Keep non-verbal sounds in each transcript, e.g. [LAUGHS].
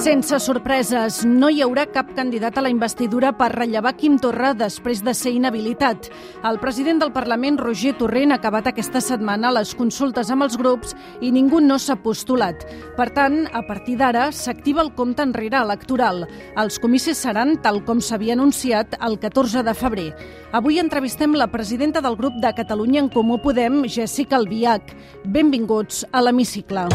Sense sorpreses, no hi haurà cap candidat a la investidura per rellevar Quim Torra després de ser inhabilitat. El president del Parlament, Roger Torrent, ha acabat aquesta setmana les consultes amb els grups i ningú no s'ha postulat. Per tant, a partir d'ara, s'activa el compte enrere electoral. Els comicis seran, tal com s'havia anunciat, el 14 de febrer. Avui entrevistem la presidenta del grup de Catalunya en Comú Podem, Jessica Albiach. Benvinguts a l'Hemicicle.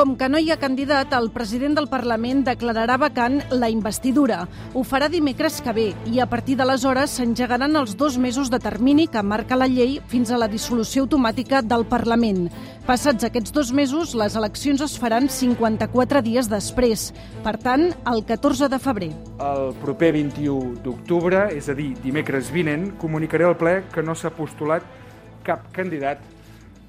Com que no hi ha candidat, el president del Parlament declararà vacant la investidura. Ho farà dimecres que ve i a partir d'aleshores s'engegaran els dos mesos de termini que marca la llei fins a la dissolució automàtica del Parlament. Passats aquests dos mesos, les eleccions es faran 54 dies després, per tant, el 14 de febrer. El proper 21 d'octubre, és a dir, dimecres vinent, comunicaré al ple que no s'ha postulat cap candidat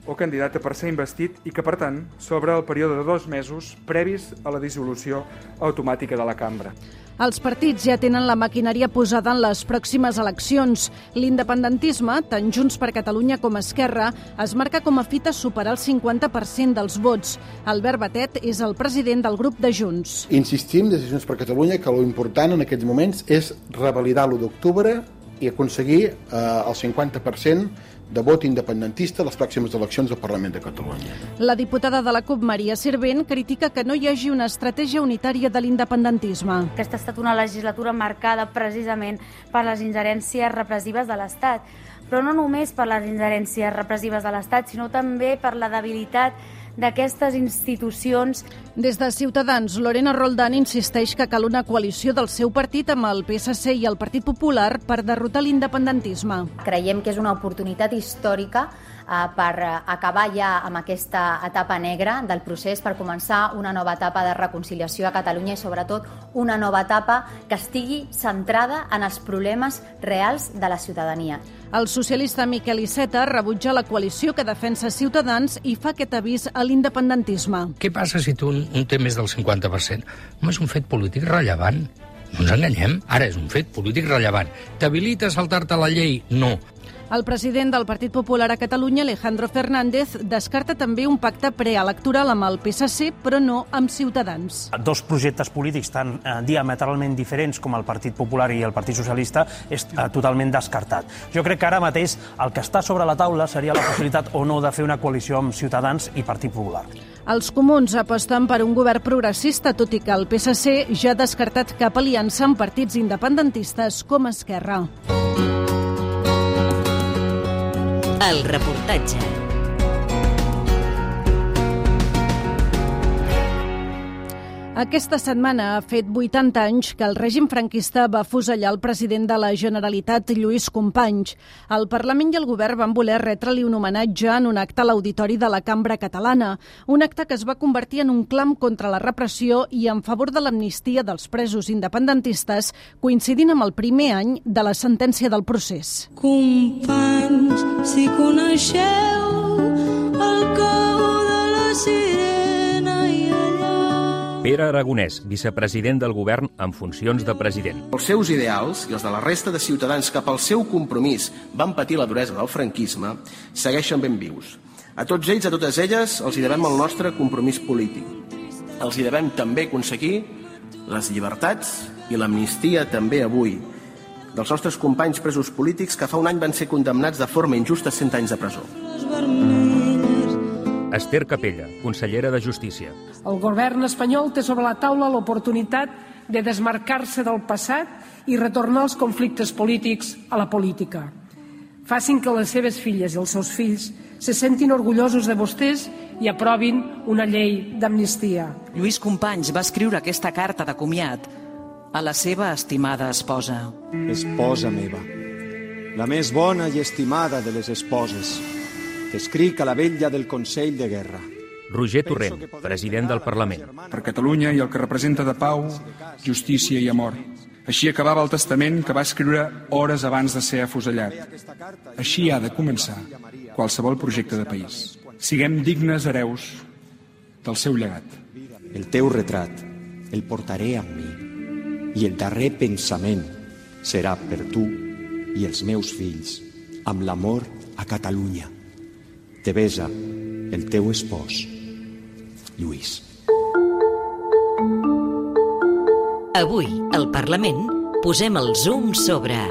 o candidata per ser investit i que, per tant, s'obre el període de dos mesos previs a la dissolució automàtica de la cambra. Els partits ja tenen la maquinària posada en les pròximes eleccions. L'independentisme, tant Junts per Catalunya com Esquerra, es marca com a fita superar el 50% dels vots. Albert Batet és el president del grup de Junts. Insistim des de Junts per Catalunya que l'important en aquests moments és revalidar l'1 d'octubre i aconseguir eh, el 50% de vot independentista a les pròximes eleccions al Parlament de Catalunya. La diputada de la CUP, Maria Servent, critica que no hi hagi una estratègia unitària de l'independentisme. Aquesta ha estat una legislatura marcada precisament per les ingerències repressives de l'Estat, però no només per les ingerències repressives de l'Estat, sinó també per la debilitat d'aquestes institucions. Des de Ciutadans, Lorena Roldán insisteix que cal una coalició del seu partit amb el PSC i el Partit Popular per derrotar l'independentisme. Creiem que és una oportunitat històrica eh, per eh, acabar ja amb aquesta etapa negra del procés, per començar una nova etapa de reconciliació a Catalunya i sobretot una nova etapa que estigui centrada en els problemes reals de la ciutadania. El socialista Miquel Iceta rebutja la coalició que defensa Ciutadans i fa aquest avís a l'independentisme. Què passa si tu un té més del 50%? No és un fet polític rellevant. No ens enganyem. Ara és un fet polític rellevant. T'habilita a saltar-te la llei? No. El president del Partit Popular a Catalunya, Alejandro Fernández, descarta també un pacte preelectoral amb el PSC, però no amb Ciutadans. Dos projectes polítics tan eh, diametralment diferents com el Partit Popular i el Partit Socialista és eh, totalment descartat. Jo crec que ara mateix el que està sobre la taula seria la possibilitat o no de fer una coalició amb Ciutadans i Partit Popular. Els comuns aposten per un govern progressista, tot i que el PSC ja ha descartat cap aliança amb partits independentistes com Esquerra. El reportatge. Aquesta setmana ha fet 80 anys que el règim franquista va fusellar el president de la Generalitat, Lluís Companys. El Parlament i el govern van voler retre-li un homenatge en un acte a l'auditori de la Cambra Catalana, un acte que es va convertir en un clam contra la repressió i en favor de l'amnistia dels presos independentistes, coincidint amb el primer any de la sentència del procés. Companys, si coneixeu Pere Aragonès, vicepresident del govern en funcions de president. Els seus ideals i els de la resta de ciutadans cap al seu compromís van patir la duresa del franquisme segueixen ben vius. A tots ells, a totes elles, els hi devem el nostre compromís polític. Els hi devem també aconseguir les llibertats i l'amnistia també avui dels nostres companys presos polítics que fa un any van ser condemnats de forma injusta a 100 anys de presó. Esther Capella, consellera de Justícia. El govern espanyol té sobre la taula l'oportunitat de desmarcar-se del passat i retornar els conflictes polítics a la política. Facin que les seves filles i els seus fills se sentin orgullosos de vostès i aprovin una llei d'amnistia. Lluís Companys va escriure aquesta carta de comiat a la seva estimada esposa. Esposa meva, la més bona i estimada de les esposes, t'escric a la vella del Consell de Guerra. Roger Torrent, president del Parlament. Per Catalunya i el que representa de pau, justícia i amor. Així acabava el testament que va escriure hores abans de ser afusellat. Així ha de començar qualsevol projecte de país. Siguem dignes hereus del seu llegat. El teu retrat el portaré amb mi. i el darrer pensament serà per tu i els meus fills, amb l'amor a Catalunya. Te besa el teu espòs, Lluís. Avui, al Parlament, posem el zoom sobre...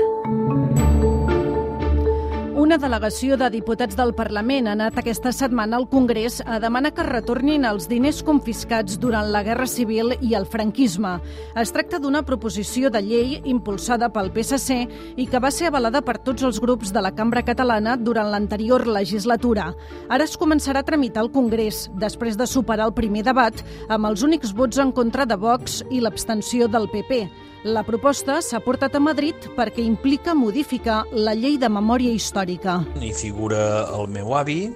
Una delegació de diputats del Parlament ha anat aquesta setmana al Congrés a demanar que retornin els diners confiscats durant la Guerra Civil i el franquisme. Es tracta d'una proposició de llei impulsada pel PSC i que va ser avalada per tots els grups de la cambra catalana durant l'anterior legislatura. Ara es començarà a tramitar al Congrés, després de superar el primer debat, amb els únics vots en contra de Vox i l'abstenció del PP. La proposta s'ha portat a Madrid perquè implica modificar la llei de memòria històrica. Hi figura el meu avi,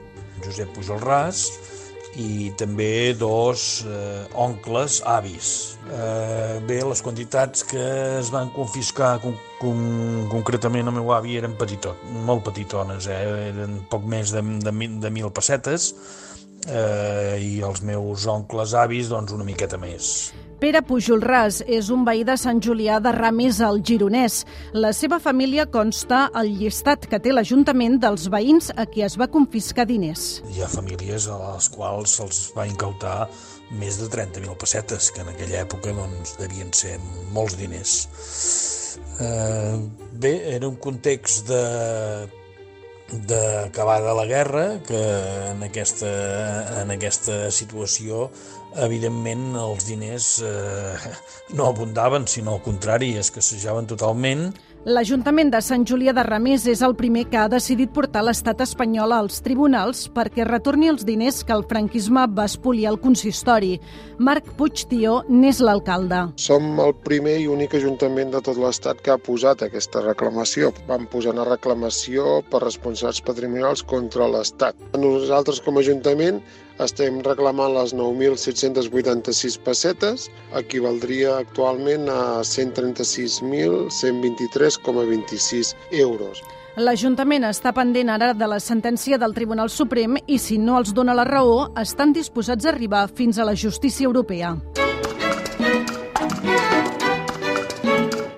Josep Pujol Ras, i també dos eh, oncles avis. Eh, bé, les quantitats que es van confiscar con, con, concretament el meu avi eren petitot, molt petitones, eh? eren poc més de, de, de mil pessetes, eh, i els meus oncles avis doncs una miqueta més. Pere Pujolràs és un veí de Sant Julià de Ramis al Gironès. La seva família consta al llistat que té l'Ajuntament dels veïns a qui es va confiscar diners. Hi ha famílies a les quals se'ls va incautar més de 30.000 pessetes, que en aquella època doncs, devien ser molts diners. Eh, bé, era un context de d'acabada la guerra, que en aquesta, en aquesta situació evidentment els diners eh, [LAUGHS] no abundaven, sinó al contrari, escassejaven totalment L'Ajuntament de Sant Julià de Ramés és el primer que ha decidit portar l'estat espanyol als tribunals perquè retorni els diners que el franquisme va espoliar al consistori. Marc Puigtió n'és l'alcalde. Som el primer i únic ajuntament de tot l'estat que ha posat aquesta reclamació. Vam posar una reclamació per responsabilitats patrimonials contra l'Estat. Nosaltres com a Ajuntament estem reclamant les 9.786 pessetes, equivaldria actualment a 136.123,26 euros. L'Ajuntament està pendent ara de la sentència del Tribunal Suprem i, si no els dona la raó, estan disposats a arribar fins a la justícia europea.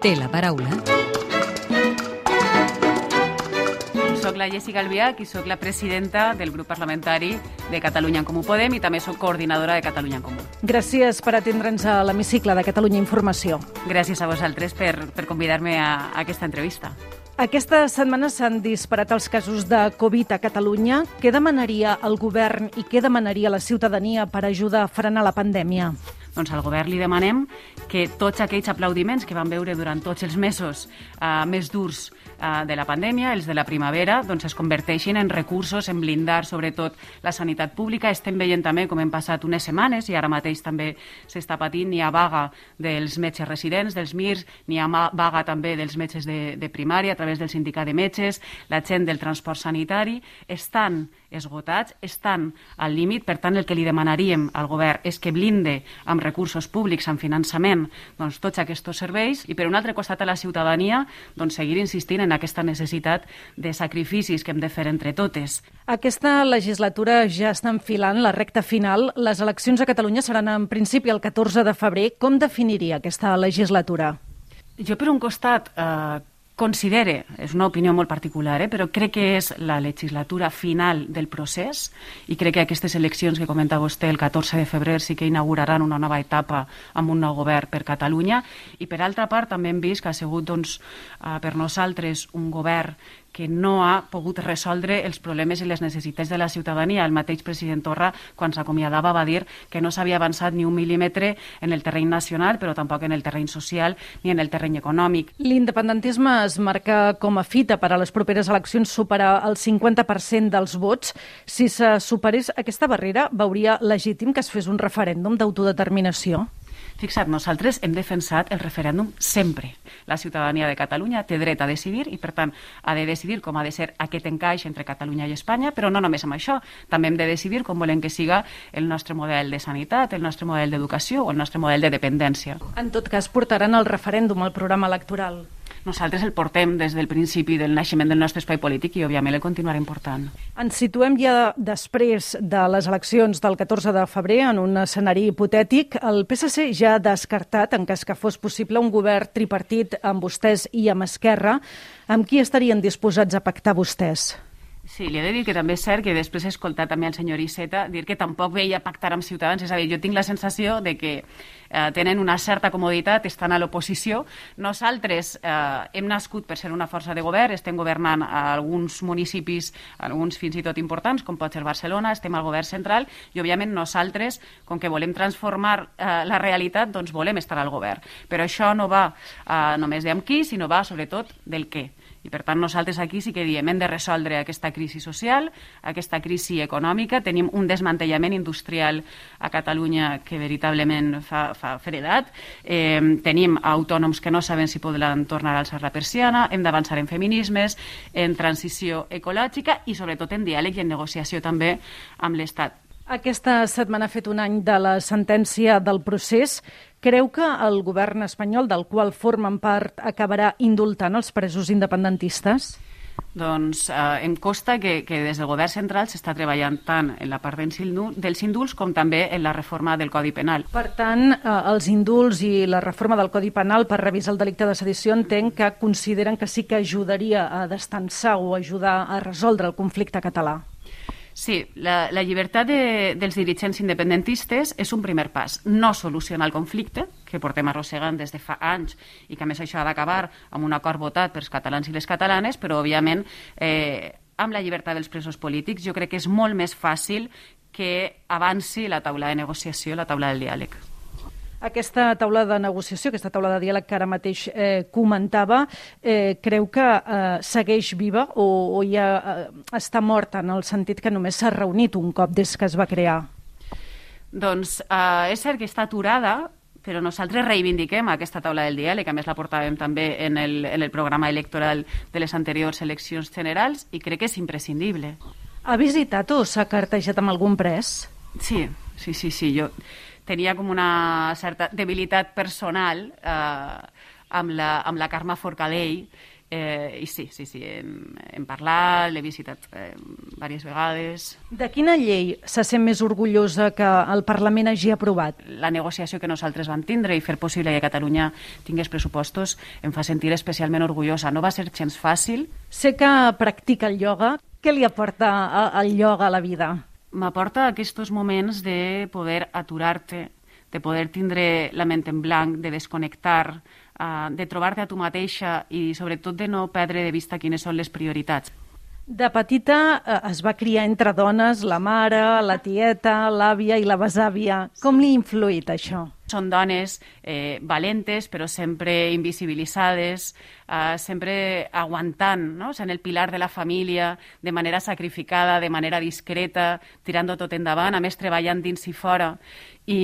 Té la paraula soc la Jessica Albiach i sóc la presidenta del grup parlamentari de Catalunya en Comú Podem i també sóc coordinadora de Catalunya en Comú. Gràcies per atendre'ns a l'hemicicle de Catalunya Informació. Gràcies a vosaltres per, per convidar-me a, a aquesta entrevista. Aquesta setmana s'han disparat els casos de Covid a Catalunya. Què demanaria el govern i què demanaria la ciutadania per ajudar a frenar la pandèmia? Doncs al govern li demanem que tots aquells aplaudiments que van veure durant tots els mesos eh, més durs de la pandèmia, els de la primavera, doncs es converteixin en recursos, en blindar sobretot la sanitat pública. Estem veient també com hem passat unes setmanes i ara mateix també s'està patint, ni ha vaga dels metges residents, dels MIRS, ni ha vaga també dels metges de, de primària a través del sindicat de metges, la gent del transport sanitari, estan esgotats, estan al límit, per tant el que li demanaríem al govern és que blinde amb recursos públics, amb finançament, doncs, tots aquests serveis. I per un altre costat a la ciutadania doncs, seguir insistint en aquesta necessitat de sacrificis que hem de fer entre totes. Aquesta legislatura ja està enfilant la recta final. Les eleccions a Catalunya seran en principi el 14 de febrer. Com definiria aquesta legislatura? Jo, per un costat, eh, considere, és una opinió molt particular, eh, però crec que és la legislatura final del procés i crec que aquestes eleccions que comenta vostè el 14 de febrer sí que inauguraran una nova etapa amb un nou govern per Catalunya. I per altra part també hem vist que ha sigut doncs, eh, per nosaltres un govern que no ha pogut resoldre els problemes i les necessitats de la ciutadania. El mateix president Torra, quan s'acomiadava, va dir que no s'havia avançat ni un mil·límetre en el terreny nacional, però tampoc en el terreny social ni en el terreny econòmic. L'independentisme es marca com a fita per a les properes eleccions superar el 50% dels vots. Si se superés aquesta barrera, veuria legítim que es fes un referèndum d'autodeterminació? Fixa't, nosaltres hem defensat el referèndum sempre. La ciutadania de Catalunya té dret a decidir i, per tant, ha de decidir com ha de ser aquest encaix entre Catalunya i Espanya, però no només amb això. També hem de decidir com volem que siga el nostre model de sanitat, el nostre model d'educació o el nostre model de dependència. En tot cas, portaran el referèndum al programa electoral. Nosaltres el portem des del principi del naixement del nostre espai polític i, òbviament, el continuarem portant. Ens situem ja després de les eleccions del 14 de febrer en un escenari hipotètic. El PSC ja ha descartat, en cas que fos possible, un govern tripartit amb vostès i amb Esquerra. Amb qui estarien disposats a pactar vostès? Sí, li he de dir que també és cert que després he escoltat també el senyor Iceta dir que tampoc veia pactar amb Ciutadans. És a dir, jo tinc la sensació de que eh, tenen una certa comoditat, estan a l'oposició. Nosaltres eh, hem nascut per ser una força de govern, estem governant a alguns municipis, alguns fins i tot importants, com pot ser Barcelona, estem al govern central i, òbviament, nosaltres, com que volem transformar eh, la realitat, doncs volem estar al govern. Però això no va eh, només d'amb qui, sinó va, sobretot, del què. I, per tant, nosaltres aquí sí que diem hem de resoldre aquesta crisi social, aquesta crisi econòmica. Tenim un desmantellament industrial a Catalunya que veritablement fa, fa fredat. Eh, tenim autònoms que no saben si podran tornar a alçar la persiana. Hem d'avançar en feminismes, en transició ecològica i, sobretot, en diàleg i en negociació també amb l'Estat. Aquesta setmana ha fet un any de la sentència del procés. Creu que el govern espanyol, del qual formen part, acabarà indultant els presos independentistes? Doncs eh, em costa que, que des del govern central s'està treballant tant en la part dels indults com també en la reforma del Codi Penal. Per tant, eh, els indults i la reforma del Codi Penal per revisar el delicte de sedició entenc que consideren que sí que ajudaria a destensar o ajudar a resoldre el conflicte català. Sí, la, la llibertat de, dels dirigents independentistes és un primer pas. No soluciona el conflicte, que portem arrossegant des de fa anys i que a més això ha d'acabar amb un acord votat pels catalans i les catalanes, però òbviament eh, amb la llibertat dels presos polítics jo crec que és molt més fàcil que avanci la taula de negociació, la taula del diàleg. Aquesta taula de negociació, aquesta taula de diàleg que ara mateix eh, comentava, eh, creu que eh, segueix viva o, o ja eh, està morta en el sentit que només s'ha reunit un cop des que es va crear? Doncs eh, és cert que està aturada, però nosaltres reivindiquem aquesta taula del diàleg, a més la portàvem també en el, en el programa electoral de les anteriors eleccions generals i crec que és imprescindible. Ha visitat o s'ha cartejat amb algun pres? Sí, sí, sí, sí. Jo tenia com una certa debilitat personal eh, amb, la, amb la Carme Forcadell Eh, I sí, sí, sí, hem, hem parlat, l'he visitat eh, diverses vegades. De quina llei se sent més orgullosa que el Parlament hagi aprovat? La negociació que nosaltres vam tindre i fer possible que Catalunya tingués pressupostos em fa sentir especialment orgullosa. No va ser gens fàcil. Sé que practica el ioga. Què li aporta el ioga a la vida? M'aporta aquests moments de poder aturar-te, de poder tindre la ment en blanc, de desconnectar, uh, de trobar-te a tu mateixa i sobretot de no perdre de vista quines són les prioritats. De petita eh, es va criar entre dones, la mare, la tieta, l'àvia i la besàvia. Com li ha influït això? Són dones eh, valentes, però sempre invisibilitzades, eh, sempre aguantant, no? sent el pilar de la família, de manera sacrificada, de manera discreta, tirant tot endavant, a més treballant dins i fora. I,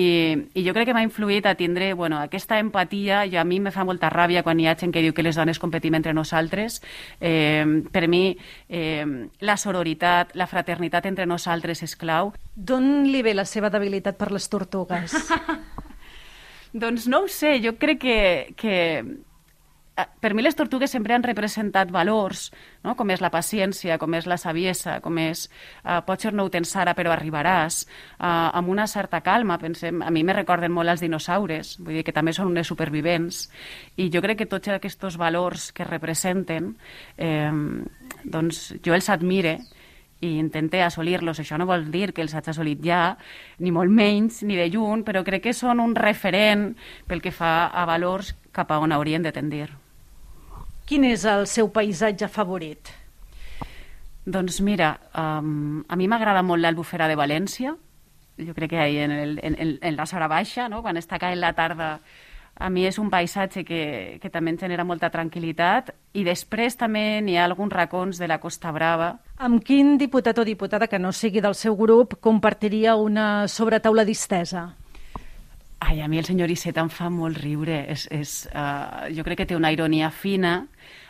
i jo crec que m'ha influït a tindre bueno, aquesta empatia. I a mi me fa molta ràbia quan hi ha gent que diu que les dones competim entre nosaltres. Eh, per mi eh, la sororitat, la fraternitat entre nosaltres és clau. D'on li ve la seva debilitat per les tortugues? [LAUGHS] doncs no ho sé, jo crec que, que per mi les tortugues sempre han representat valors, no? com és la paciència, com és la saviesa, com és uh, potser no ho tens ara però arribaràs, uh, amb una certa calma, pensem, a mi me recorden molt els dinosaures, vull dir que també són unes supervivents, i jo crec que tots aquests valors que representen, eh, doncs jo els admire, i intente assolir-los. Això no vol dir que els hagi assolit ja, ni molt menys, ni de lluny, però crec que són un referent pel que fa a valors cap a on haurien de tendir. Quin és el seu paisatge favorit? Doncs mira, um, a mi m'agrada molt l'Albufera de València, jo crec que ahí en, el, en, en la Sora Baixa, no? quan està caent la tarda, a mi és un paisatge que, que també em genera molta tranquil·litat i després també n'hi ha alguns racons de la Costa Brava. Amb quin diputat o diputada que no sigui del seu grup compartiria una sobretaula distesa? Ai, a mi el senyor Iceta em fa molt riure. És, és, uh, jo crec que té una ironia fina.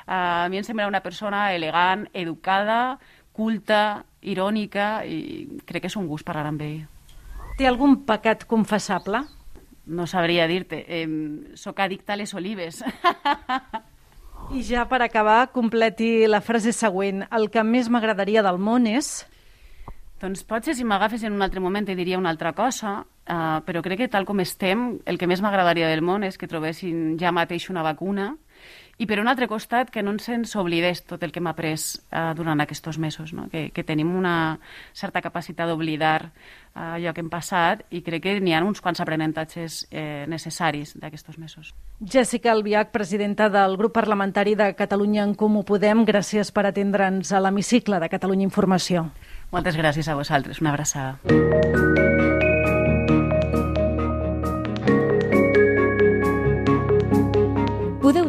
Uh, a mi em sembla una persona elegant, educada, culta, irònica, i crec que és un gust parlar amb ell. Té algun pecat confessable? No sabria dir-te. Eh, soc addicta a les olives. I ja per acabar, completi la frase següent. El que més m'agradaria del món és... Doncs potser si m'agafes en un altre moment te diria una altra cosa, uh, però crec que tal com estem, el que més m'agradaria del món és que trobessin ja mateix una vacuna i per un altre costat que no ens oblidés tot el que hem après uh, durant aquests mesos, no? que, que tenim una certa capacitat d'oblidar uh, allò que hem passat i crec que n'hi ha uns quants aprenentatges eh, necessaris d'aquests mesos. Jessica Albiach, presidenta del grup parlamentari de Catalunya en Comú Podem, gràcies per atendre'ns a l'hemicicle de Catalunya Informació. Moltes gràcies a vosaltres. Una abraçada.